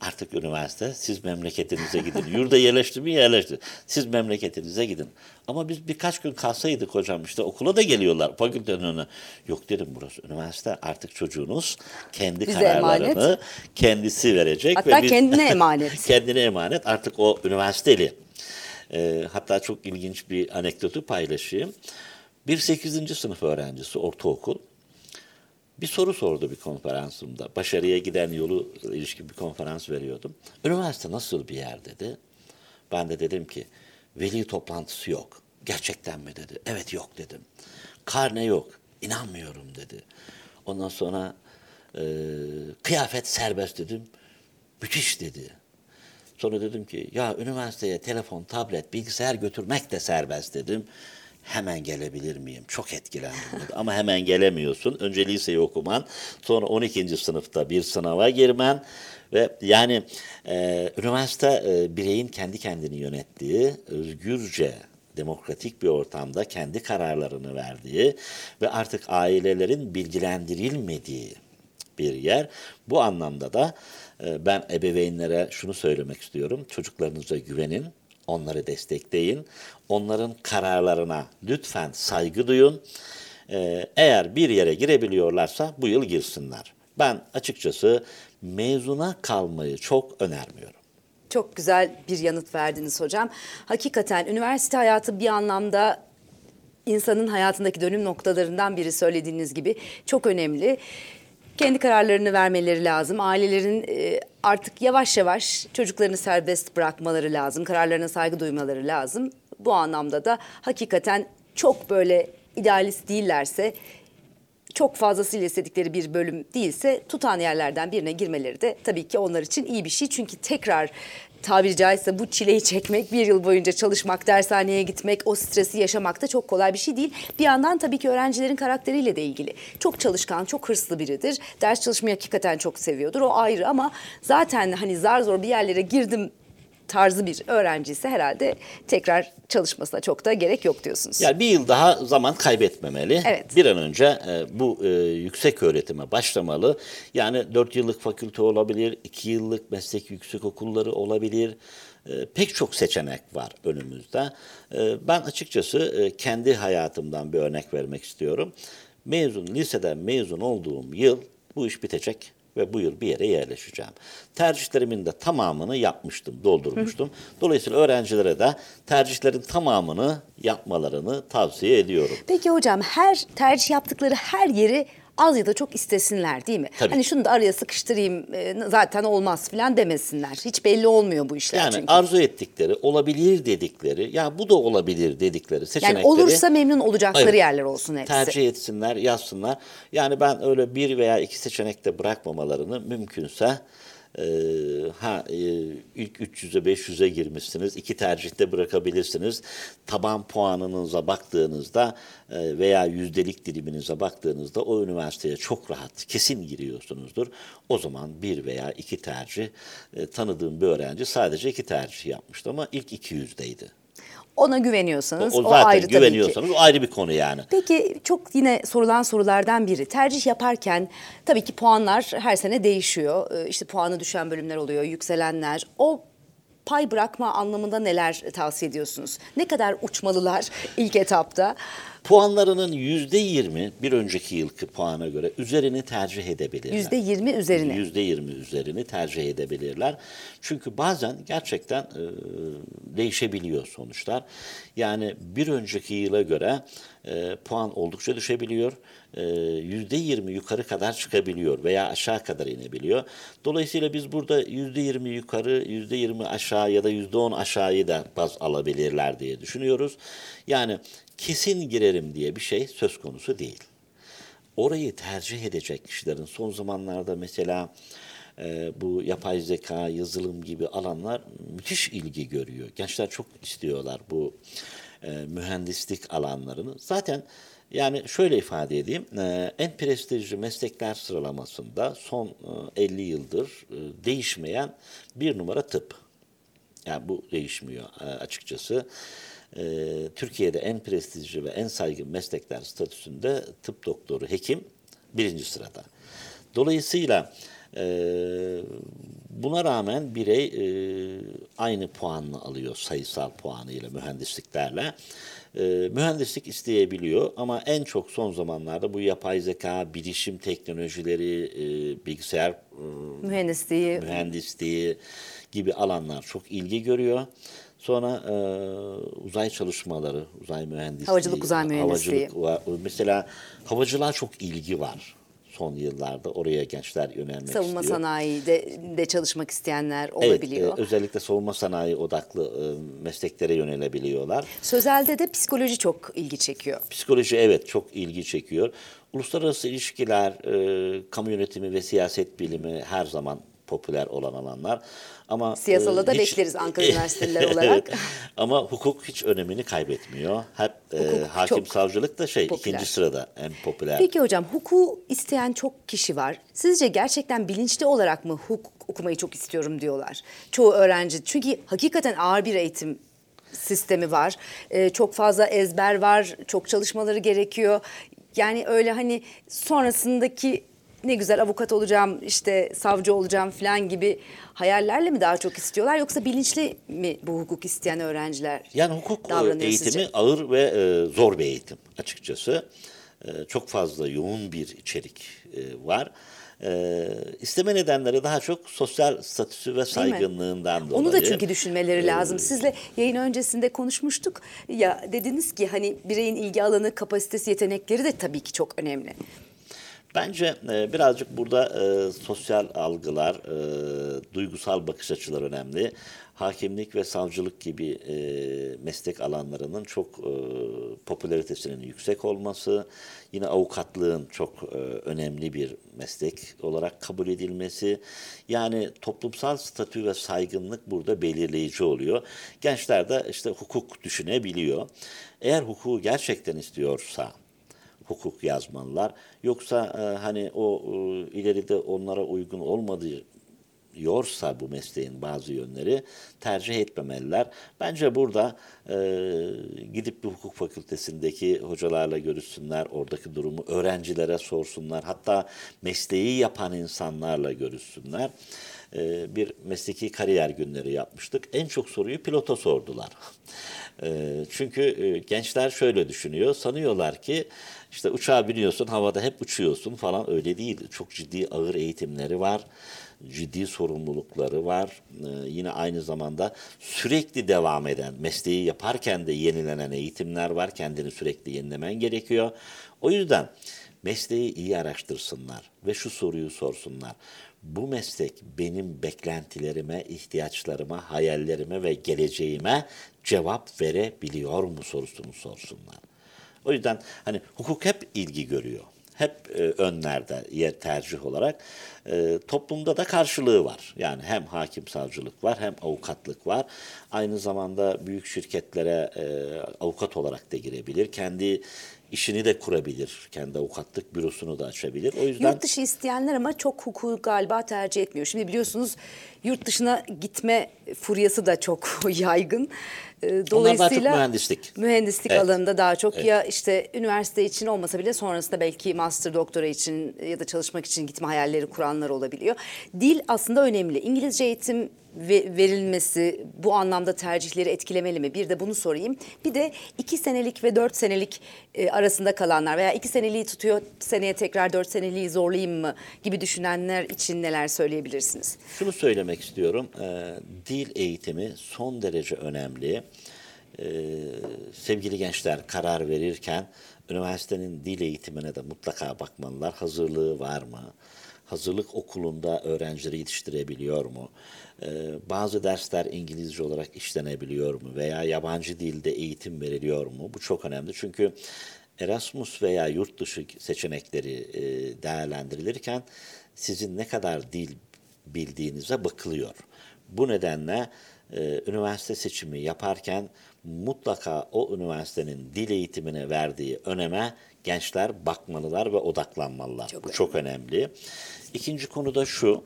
Artık üniversite siz memleketinize gidin. Yurda yerleşti mi yerleşti. Siz memleketinize gidin. Ama biz birkaç gün kalsaydık hocam işte okula da geliyorlar fakültenin önüne. Yok dedim burası üniversite artık çocuğunuz kendi Bize kararlarını emanet. kendisi verecek. Hatta kendine <laughs> emanet. kendine emanet artık o üniversiteli. Ee, hatta çok ilginç bir anekdotu paylaşayım. Bir 8. sınıf öğrencisi ortaokul bir soru sordu bir konferansımda. Başarıya giden yolu ilişkin bir konferans veriyordum. Üniversite nasıl bir yer dedi. Ben de dedim ki veli toplantısı yok. Gerçekten mi dedi. Evet yok dedim. Karne yok. İnanmıyorum dedi. Ondan sonra e, kıyafet serbest dedim. Müthiş dedi. Sonra dedim ki ya üniversiteye telefon, tablet, bilgisayar götürmek de serbest dedim. Hemen gelebilir miyim? Çok etkilendim. Ama hemen gelemiyorsun. Önce liseyi okuman, sonra 12. sınıfta bir sınava girmen ve yani e, üniversite e, bireyin kendi kendini yönettiği, özgürce demokratik bir ortamda kendi kararlarını verdiği ve artık ailelerin bilgilendirilmediği bir yer. Bu anlamda da e, ben ebeveynlere şunu söylemek istiyorum. Çocuklarınıza güvenin, onları destekleyin. Onların kararlarına lütfen saygı duyun. E, Eğer bir yere girebiliyorlarsa bu yıl girsinler. Ben açıkçası mezuna kalmayı çok önermiyorum. Çok güzel bir yanıt verdiniz hocam. Hakikaten üniversite hayatı bir anlamda insanın hayatındaki dönüm noktalarından biri söylediğiniz gibi çok önemli. Kendi kararlarını vermeleri lazım. Ailelerin e, artık yavaş yavaş çocuklarını serbest bırakmaları lazım. Kararlarına saygı duymaları lazım. Bu anlamda da hakikaten çok böyle idealist değillerse çok fazlasıyla istedikleri bir bölüm değilse tutan yerlerden birine girmeleri de tabii ki onlar için iyi bir şey. Çünkü tekrar tabiri caizse bu çileyi çekmek, bir yıl boyunca çalışmak, dershaneye gitmek, o stresi yaşamak da çok kolay bir şey değil. Bir yandan tabii ki öğrencilerin karakteriyle de ilgili. Çok çalışkan, çok hırslı biridir. Ders çalışmayı hakikaten çok seviyordur. O ayrı ama zaten hani zar zor bir yerlere girdim tarzı bir öğrenci ise herhalde tekrar çalışmasına çok da gerek yok diyorsunuz. Yani bir yıl daha zaman kaybetmemeli. Evet. Bir an önce e, bu e, yüksek öğretime başlamalı. Yani 4 yıllık fakülte olabilir, 2 yıllık meslek yüksek okulları olabilir. E, pek çok seçenek var önümüzde. E, ben açıkçası e, kendi hayatımdan bir örnek vermek istiyorum. Mezun, liseden mezun olduğum yıl bu iş bitecek ve bu yıl bir yere yerleşeceğim. Tercihlerimin de tamamını yapmıştım, doldurmuştum. Dolayısıyla öğrencilere de tercihlerin tamamını yapmalarını tavsiye ediyorum. Peki hocam her tercih yaptıkları her yeri az ya da çok istesinler değil mi? Tabii. Hani şunu da araya sıkıştırayım e, zaten olmaz falan demesinler. Hiç belli olmuyor bu işler Yani çünkü. arzu ettikleri, olabilir dedikleri, ya bu da olabilir dedikleri seçenekleri Yani olursa memnun olacakları Evet. yerler olsun hepsi. tercih etsinler, yazsınlar. Yani ben öyle bir veya iki seçenekte bırakmamalarını mümkünse e, ha e, ilk 300'e 500'e girmişsiniz. iki tercihte bırakabilirsiniz. Taban puanınıza baktığınızda e, veya yüzdelik diliminize baktığınızda o üniversiteye çok rahat kesin giriyorsunuzdur. O zaman bir veya iki tercih e, tanıdığım bir öğrenci sadece iki tercih yapmıştı ama ilk 200'deydi. Ona O, güveniyorsanız o o, zaten ayrı tabii ki. güveniyorsanız o ayrı bir konu yani. Peki çok yine sorulan sorulardan biri. Tercih yaparken tabii ki puanlar her sene değişiyor. Ee, İşte puanı düşen bölümler oluyor, yükselenler. O pay bırakma anlamında neler tavsiye ediyorsunuz? Ne kadar uçmalılar <laughs> ilk etapta? Puanlarının yüzde yirmi bir önceki yılki puana göre üzerini tercih edebilirler. Yüzde yirmi üzerine. Yüzde yirmi üzerini tercih edebilirler. Çünkü bazen gerçekten e, değişebiliyor sonuçlar. Yani bir önceki yıla göre e, puan oldukça düşebiliyor. E, Yüzde yirmi yukarı kadar çıkabiliyor veya aşağı kadar inebiliyor. Dolayısıyla biz burada yüzde yirmi yukarı, yüzde yirmi aşağı ya da yüzde on aşağıyı da baz alabilirler diye düşünüyoruz. Yani kesin girerim diye bir şey söz konusu değil orayı tercih edecek kişilerin son zamanlarda mesela e, bu yapay zeka, yazılım gibi alanlar müthiş ilgi görüyor. Gençler çok istiyorlar bu e, mühendislik alanlarını. Zaten yani şöyle ifade edeyim, e, en prestijli meslekler sıralamasında son e, 50 yıldır e, değişmeyen bir numara tıp. Yani bu değişmiyor e, açıkçası. E, Türkiye'de en prestijli ve en saygın meslekler statüsünde tıp doktoru, hekim birinci sırada. Dolayısıyla e, buna rağmen birey e, aynı puanını alıyor sayısal puanıyla mühendisliklerle. E, mühendislik isteyebiliyor ama en çok son zamanlarda bu yapay zeka, bilişim teknolojileri, e, bilgisayar e, Mühendisliği, mühendisliği gibi alanlar çok ilgi görüyor. Sonra e, uzay çalışmaları, uzay mühendisliği, Havacılık, uzay mühendisliği. havacılık. Mesela havacılığa çok ilgi var son yıllarda. Oraya gençler yönelmek savunma istiyor. sanayide de çalışmak isteyenler Evet, olabiliyor. e, özellikle savunma sanayi odaklı e, mesleklere yönelebiliyorlar. Sözel'de de psikoloji çok ilgi çekiyor. Psikoloji evet çok ilgi çekiyor. Uluslararası ilişkiler, e, kamu yönetimi ve siyaset bilimi her zaman popüler olan alanlar. Ama Siyasala e, da hiç- bekleriz Ankara <laughs> Üniversiteliler olarak. <laughs> Ama hukuk hiç önemini kaybetmiyor. Hep e, hakim savcılık da şey popüler. ikinci sırada en popüler. Peki hocam hukuku isteyen çok kişi var. Sizce gerçekten bilinçli olarak mı hukuk okumayı çok istiyorum diyorlar? Çoğu öğrenci. Çünkü hakikaten ağır bir eğitim sistemi var. Ee, çok fazla ezber var. Çok çalışmaları gerekiyor. Yani öyle hani sonrasındaki ne güzel avukat olacağım, işte savcı olacağım falan gibi hayallerle mi daha çok istiyorlar yoksa bilinçli mi bu hukuk isteyen öğrenciler? Yani hukuk e, eğitimi sizce? ağır ve e, zor bir eğitim açıkçası. E, çok fazla yoğun bir içerik e, var. E, isteme nedenleri daha çok sosyal statüsü ve saygınlığından dolayı. Onu da çünkü düşünmeleri Ee, lazım. Sizle yayın öncesinde konuşmuştuk. Ya dediniz ki hani bireyin ilgi alanı, kapasitesi, yetenekleri de tabii ki çok önemli. Bence e, birazcık burada e, sosyal algılar, e, duygusal bakış açıları önemli. Hakimlik ve savcılık gibi e, meslek alanlarının çok e, popülaritesinin yüksek olması, yine avukatlığın çok e, önemli bir meslek olarak kabul edilmesi, yani toplumsal statü ve saygınlık burada belirleyici oluyor. Gençler de işte hukuk düşünebiliyor. Eğer hukuku gerçekten istiyorsa, hukuk yazmalılar. Yoksa e, hani o e, ileride onlara uygun olmadığı yorsa bu mesleğin bazı yönleri tercih etmemeliler. Bence burada e, gidip bir hukuk fakültesindeki hocalarla görüşsünler, oradaki durumu öğrencilere sorsunlar, hatta mesleği yapan insanlarla görüşsünler. E, bir mesleki kariyer günleri yapmıştık. En çok soruyu pilota sordular. <laughs> E, çünkü e, gençler şöyle düşünüyor, sanıyorlar ki işte uçağa biniyorsun, havada hep uçuyorsun falan öyle değil. Çok ciddi ağır eğitimleri var ciddi sorumlulukları var. Ee, yine aynı zamanda sürekli devam eden, mesleği yaparken de yenilenen eğitimler var. Kendini sürekli yenilemen gerekiyor. O yüzden mesleği iyi araştırsınlar ve şu soruyu sorsunlar. Bu meslek benim beklentilerime, ihtiyaçlarıma, hayallerime ve geleceğime cevap verebiliyor mu sorusunu sorsunlar. O yüzden hani hukuk hep ilgi görüyor. Hep e, önlerde yer tercih olarak e, toplumda da karşılığı var. Yani hem hakim savcılık var hem avukatlık var. Aynı zamanda büyük şirketlere e, avukat olarak da girebilir. Kendi işini de kurabilir. Kendi avukatlık bürosunu da açabilir. O yüzden Yurt dışı isteyenler ama çok hukuku galiba tercih etmiyor. Şimdi biliyorsunuz yurt dışına gitme furyası da çok <laughs> yaygın. Ee, Onlar daha çok mühendislik. Mühendislik Evet. alanında daha çok ya işte üniversite için olmasa bile sonrasında belki master doktora için ya da çalışmak için gitme hayalleri kuranlar olabiliyor. Dil aslında önemli. İngilizce eğitim ve- verilmesi bu anlamda tercihleri etkilemeli mi? Bir de bunu sorayım. Bir de iki senelik ve dört senelik e, arasında kalanlar veya iki seneliği tutuyor seneye tekrar dört seneliği zorlayayım mı gibi düşünenler için neler söyleyebilirsiniz? Şunu söylemek istiyorum. Ee, dil eğitimi son derece önemli. Ee, sevgili gençler karar verirken üniversitenin dil eğitimine de mutlaka bakmalılar. Hazırlığı var mı? Hazırlık okulunda öğrencileri yetiştirebiliyor mu? Ee, bazı dersler İngilizce olarak işlenebiliyor mu? Veya yabancı dilde eğitim veriliyor mu? Bu çok önemli çünkü Erasmus veya yurt dışı seçenekleri e, değerlendirilirken sizin ne kadar dil bildiğinize bakılıyor. Bu nedenle e, üniversite seçimi yaparken mutlaka o üniversitenin dil eğitimine verdiği öneme gençler bakmalılar ve odaklanmalılar. Çok Bu önemli. çok önemli. İkinci konu da şu.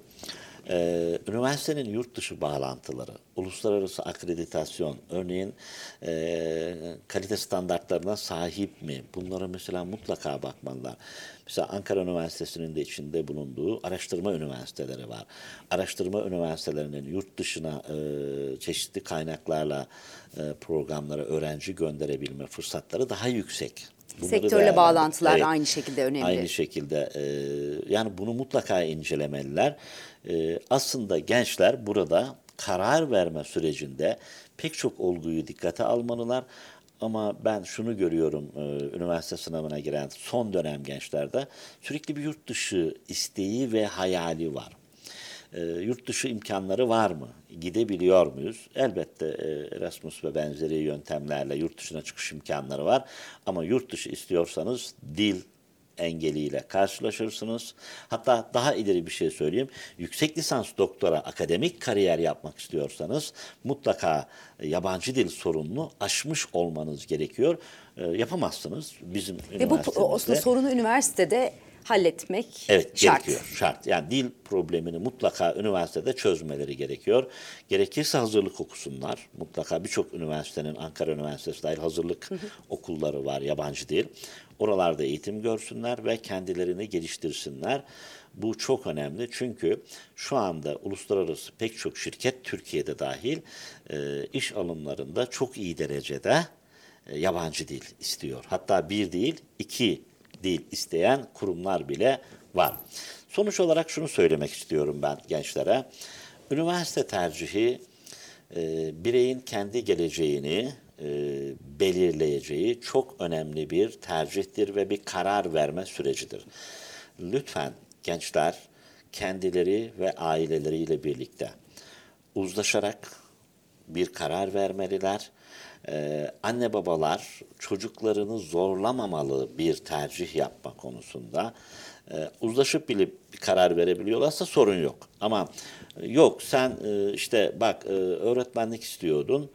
Ee, üniversitenin yurt dışı bağlantıları, uluslararası akreditasyon, örneğin e, kalite standartlarına sahip mi? Bunlara mesela mutlaka bakmalılar. Mesela Ankara Üniversitesi'nin de içinde bulunduğu araştırma üniversiteleri var. Araştırma üniversitelerinin yurt dışına e, çeşitli kaynaklarla e, programlara öğrenci gönderebilme fırsatları daha yüksek. Bunları Sektörle bağlantılar da aynı şekilde önemli. Aynı şekilde e, yani bunu mutlaka incelemeliler. E, aslında gençler burada karar verme sürecinde pek çok olguyu dikkate almalılar. Ama ben şunu görüyorum e, üniversite sınavına giren son dönem gençlerde sürekli bir yurt dışı isteği ve hayali var. E, yurt dışı imkanları var mı? Gidebiliyor muyuz? Elbette e, Erasmus ve benzeri yöntemlerle yurt dışına çıkış imkanları var. Ama yurt dışı istiyorsanız dil engeliyle karşılaşırsınız. Hatta daha ileri bir şey söyleyeyim. Yüksek lisans doktora akademik kariyer yapmak istiyorsanız mutlaka e, yabancı dil sorununu aşmış olmanız gerekiyor. E, yapamazsınız bizim Ve bu aslında sorunu üniversitede halletmek Evet şart. gerekiyor şart. Yani dil problemini mutlaka üniversitede çözmeleri gerekiyor. Gerekirse hazırlık okusunlar. Mutlaka birçok üniversitenin Ankara Üniversitesi dahil hazırlık okulları var yabancı dil. Oralarda eğitim görsünler ve kendilerini geliştirsinler. Bu çok önemli çünkü şu anda uluslararası pek çok şirket Türkiye'de dahil e, iş alımlarında çok iyi derecede e, yabancı dil istiyor. Hatta bir değil iki dil isteyen kurumlar bile var. Sonuç olarak şunu söylemek istiyorum ben gençlere. Üniversite tercihi e, bireyin kendi geleceğini e, belirleyeceği çok önemli bir tercihtir ve bir karar verme sürecidir. Lütfen gençler kendileri ve aileleriyle birlikte uzlaşarak bir karar vermeliler. Ee, anne babalar çocuklarını zorlamamalı bir tercih yapma konusunda. Ee, uzlaşıp bilip karar verebiliyorlarsa sorun yok. Ama e, yok sen e, işte bak e, öğretmenlik istiyordun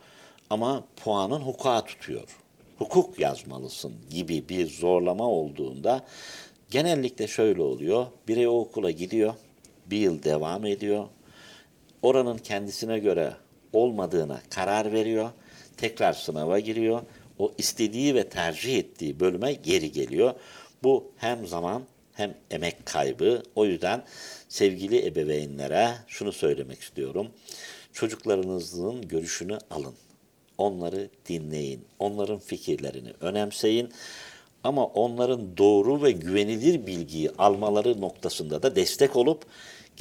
ama puanın hukuka tutuyor. Hukuk yazmalısın gibi bir zorlama olduğunda genellikle şöyle oluyor. Birey o okula gidiyor, bir yıl devam ediyor, oranın kendisine göre olmadığına karar veriyor. Tekrar sınava giriyor. O istediği ve tercih ettiği bölüme geri geliyor. Bu hem zaman hem emek kaybı. O yüzden sevgili ebeveynlere şunu söylemek istiyorum. Çocuklarınızın görüşünü alın. Onları dinleyin. Onların fikirlerini önemseyin. Ama onların doğru ve güvenilir bilgiyi almaları noktasında da destek olup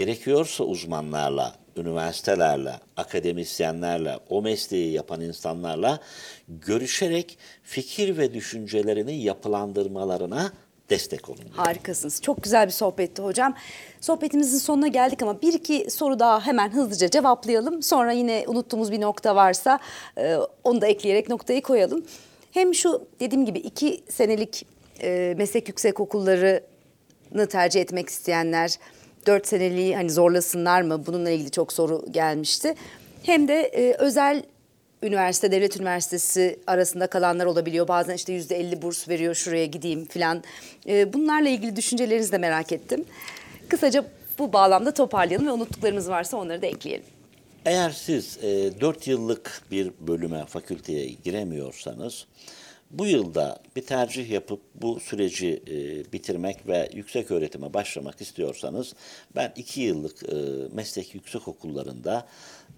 gerekiyorsa uzmanlarla, üniversitelerle, akademisyenlerle, o mesleği yapan insanlarla görüşerek fikir ve düşüncelerini yapılandırmalarına destek olun. Harikasınız. Çok güzel bir sohbetti hocam. Sohbetimizin sonuna geldik ama bir iki soru daha hemen hızlıca cevaplayalım. Sonra yine unuttuğumuz bir nokta varsa e, onu da ekleyerek noktayı koyalım. Hem şu dediğim gibi iki senelik e, meslek yüksek okullarını tercih etmek isteyenler dört seneliği hani zorlasınlar mı? Bununla ilgili çok soru gelmişti. Hem de e, özel üniversite, devlet üniversitesi arasında kalanlar olabiliyor. Bazen işte yüzde elli burs veriyor şuraya gideyim filan. Ee, bunlarla ilgili düşüncelerinizi de merak ettim. Kısaca bu bağlamda toparlayalım ve unuttuklarımız varsa onları da ekleyelim. Eğer siz e, 4 yıllık bir bölüme, fakülteye giremiyorsanız bu yılda bir tercih yapıp bu süreci e, bitirmek ve yüksek öğretime başlamak istiyorsanız ben 2 yıllık e, meslek yüksek okullarında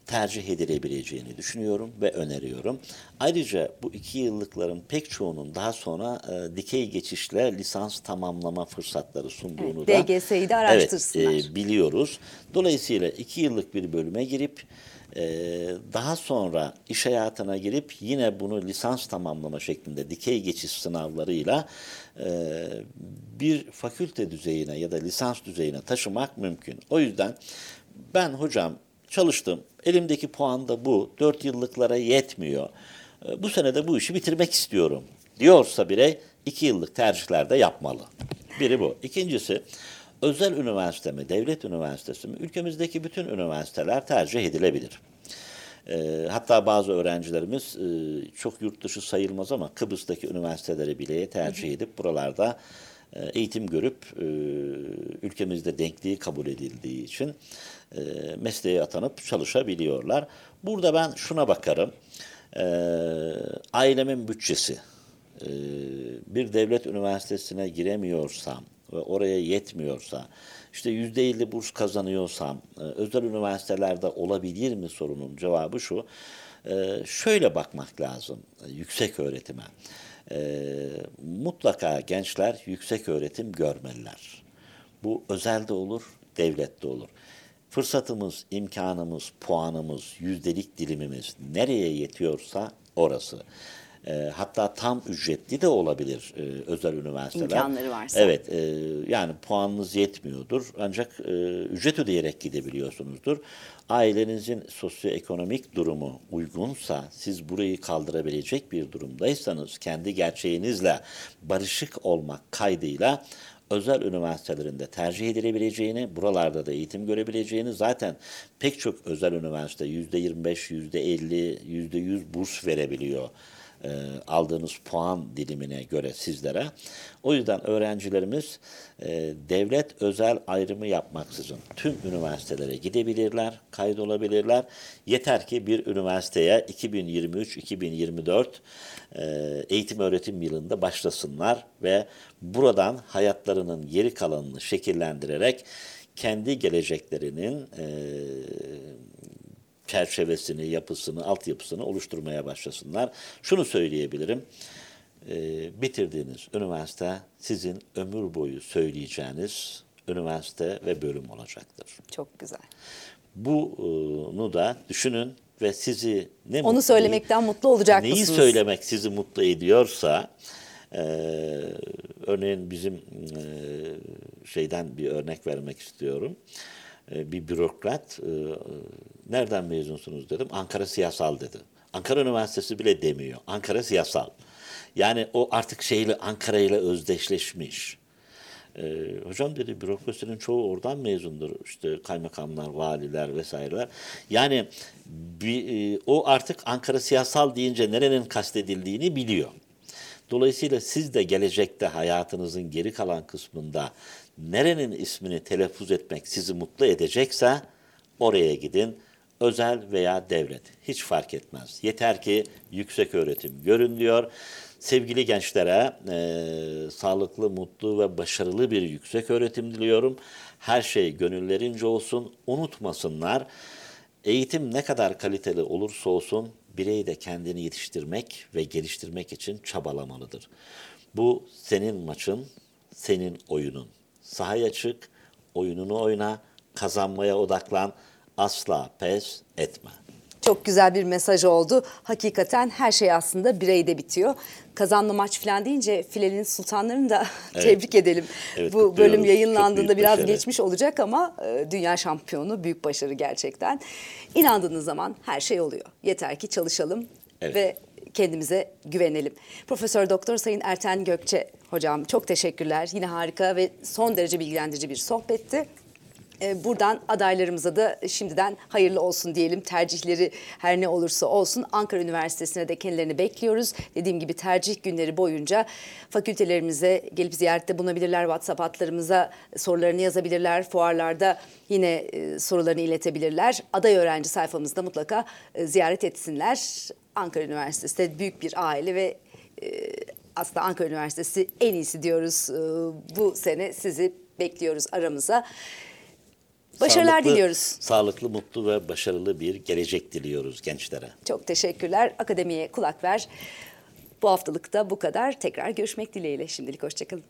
tercih edilebileceğini düşünüyorum ve öneriyorum. Ayrıca bu iki yıllıkların pek çoğunun daha sonra e, dikey geçişle lisans tamamlama fırsatları sunduğunu Evet, da DGS'yi de araştırsınlar. Evet, e, biliyoruz. Dolayısıyla iki yıllık bir bölüme girip daha sonra iş hayatına girip yine bunu lisans tamamlama şeklinde dikey geçiş sınavlarıyla e, bir fakülte düzeyine ya da lisans düzeyine taşımak mümkün. O yüzden ben hocam çalıştım, elimdeki puan da bu, dört yıllıklara yetmiyor. E, Bu sene de bu işi bitirmek istiyorum diyorsa birey iki yıllık tercihlerde yapmalı. Biri bu. İkincisi özel üniversite mi, devlet üniversitesi mi? Ülkemizdeki bütün üniversiteler tercih edilebilir. E, hatta bazı öğrencilerimiz e, çok yurt dışı sayılmaz ama Kıbrıs'taki üniversiteleri bile tercih edip buralarda e, eğitim görüp e, ülkemizde denkliği kabul edildiği için e, mesleğe atanıp çalışabiliyorlar. Burada ben şuna bakarım. Ailemin bütçesi. Bir devlet üniversitesine giremiyorsam oraya yetmiyorsa, işte yüzde elli burs kazanıyorsam, e, özel üniversitelerde olabilir mi sorunun cevabı şu. E, şöyle bakmak lazım e, yüksek öğretime. Mutlaka gençler yüksek öğretim görmeliler. Bu özelde olur, devlette olur. Fırsatımız, imkanımız, puanımız, yüzdelik dilimimiz nereye yetiyorsa orası. E, hatta tam ücretli de olabilir e, özel üniversiteler. İmkanları varsa. Evet, e, yani puanınız yetmiyordur ancak e, ücret ödeyerek gidebiliyorsunuzdur. Ailenizin sosyoekonomik durumu uygunsa, siz burayı kaldırabilecek bir durumdaysanız, kendi gerçeğinizle barışık olmak kaydıyla özel üniversitelerinde tercih edilebileceğini, buralarda da eğitim görebileceğini zaten pek çok özel üniversite yüzde 25, yüzde 50, yüzde 100 burs verebiliyor e, aldığınız puan dilimine göre sizlere. O yüzden öğrencilerimiz e, devlet özel ayrımı yapmaksızın tüm üniversitelere gidebilirler, kaydolabilirler. Yeter ki bir üniversiteye 2023-2024 e, eğitim öğretim yılında başlasınlar ve buradan hayatlarının geri kalanını şekillendirerek kendi geleceklerinin e, çerçevesini, yapısını, altyapısını oluşturmaya başlasınlar. Şunu söyleyebilirim. E, bitirdiğiniz üniversite sizin ömür boyu söyleyeceğiniz üniversite ve bölüm olacaktır. Çok güzel. Bunu da düşünün ve sizi ne Onu mutlu, söylemekten mutlu olacak neyi mısınız? söylemek sizi mutlu ediyorsa e, örneğin bizim e, şeyden bir örnek vermek istiyorum. E, bir bürokrat e, nereden mezunsunuz dedim. Ankara Siyasal dedi. Ankara Üniversitesi bile demiyor. Ankara Siyasal. Yani o artık şeyle Ankara ile özdeşleşmiş. Ee, hocam dedi bürokrasinin çoğu oradan mezundur. İşte kaymakamlar, valiler vesaireler. Yani bir, e, o artık Ankara siyasal deyince nerenin kastedildiğini biliyor. Dolayısıyla siz de gelecekte hayatınızın geri kalan kısmında nerenin ismini telaffuz etmek sizi mutlu edecekse oraya gidin. Özel veya devlet hiç fark etmez. Yeter ki yüksek öğretim görün diyor. Sevgili gençlere e, sağlıklı, mutlu ve başarılı bir yüksek öğretim diliyorum. Her şey gönüllerince olsun. Unutmasınlar. Eğitim ne kadar kaliteli olursa olsun birey de kendini yetiştirmek ve geliştirmek için çabalamalıdır. Bu senin maçın, senin oyunun. Sahaya çık, oyununu oyna, kazanmaya odaklan, asla pes etme. Çok güzel bir mesaj oldu. Hakikaten her şey aslında bireyde bitiyor. Kazanlı maç falan deyince filenin sultanlarını da <laughs> Evet. tebrik edelim. Evet, Bu bölüm yayınlandığında biraz başarı. geçmiş olacak ama e, dünya şampiyonu büyük başarı gerçekten. İnandığınız zaman her şey oluyor. Yeter ki çalışalım Evet. ve kendimize güvenelim. Profesör Doktor Sayın Erten Gökçe hocam çok teşekkürler. Yine harika ve son derece bilgilendirici bir sohbetti. Ee, Buradan adaylarımıza da şimdiden hayırlı olsun diyelim. Tercihleri her ne olursa olsun Ankara Üniversitesi'ne de kendilerini bekliyoruz. Dediğim gibi tercih günleri boyunca fakültelerimize gelip ziyarette bulunabilirler. WhatsApp hatlarımıza sorularını yazabilirler. Fuarlarda yine e, sorularını iletebilirler. Aday öğrenci sayfamızda mutlaka e, ziyaret etsinler. Ankara Üniversitesi de büyük bir aile ve e, aslında Ankara Üniversitesi en iyisi diyoruz. E, Bu sene sizi bekliyoruz aramıza. Başarılar Sağlıklı- diliyoruz. Sağlıklı, mutlu ve başarılı bir gelecek diliyoruz gençlere. Çok teşekkürler. Akademiye kulak ver. Bu haftalık da bu kadar. Tekrar görüşmek dileğiyle. Şimdilik hoşçakalın.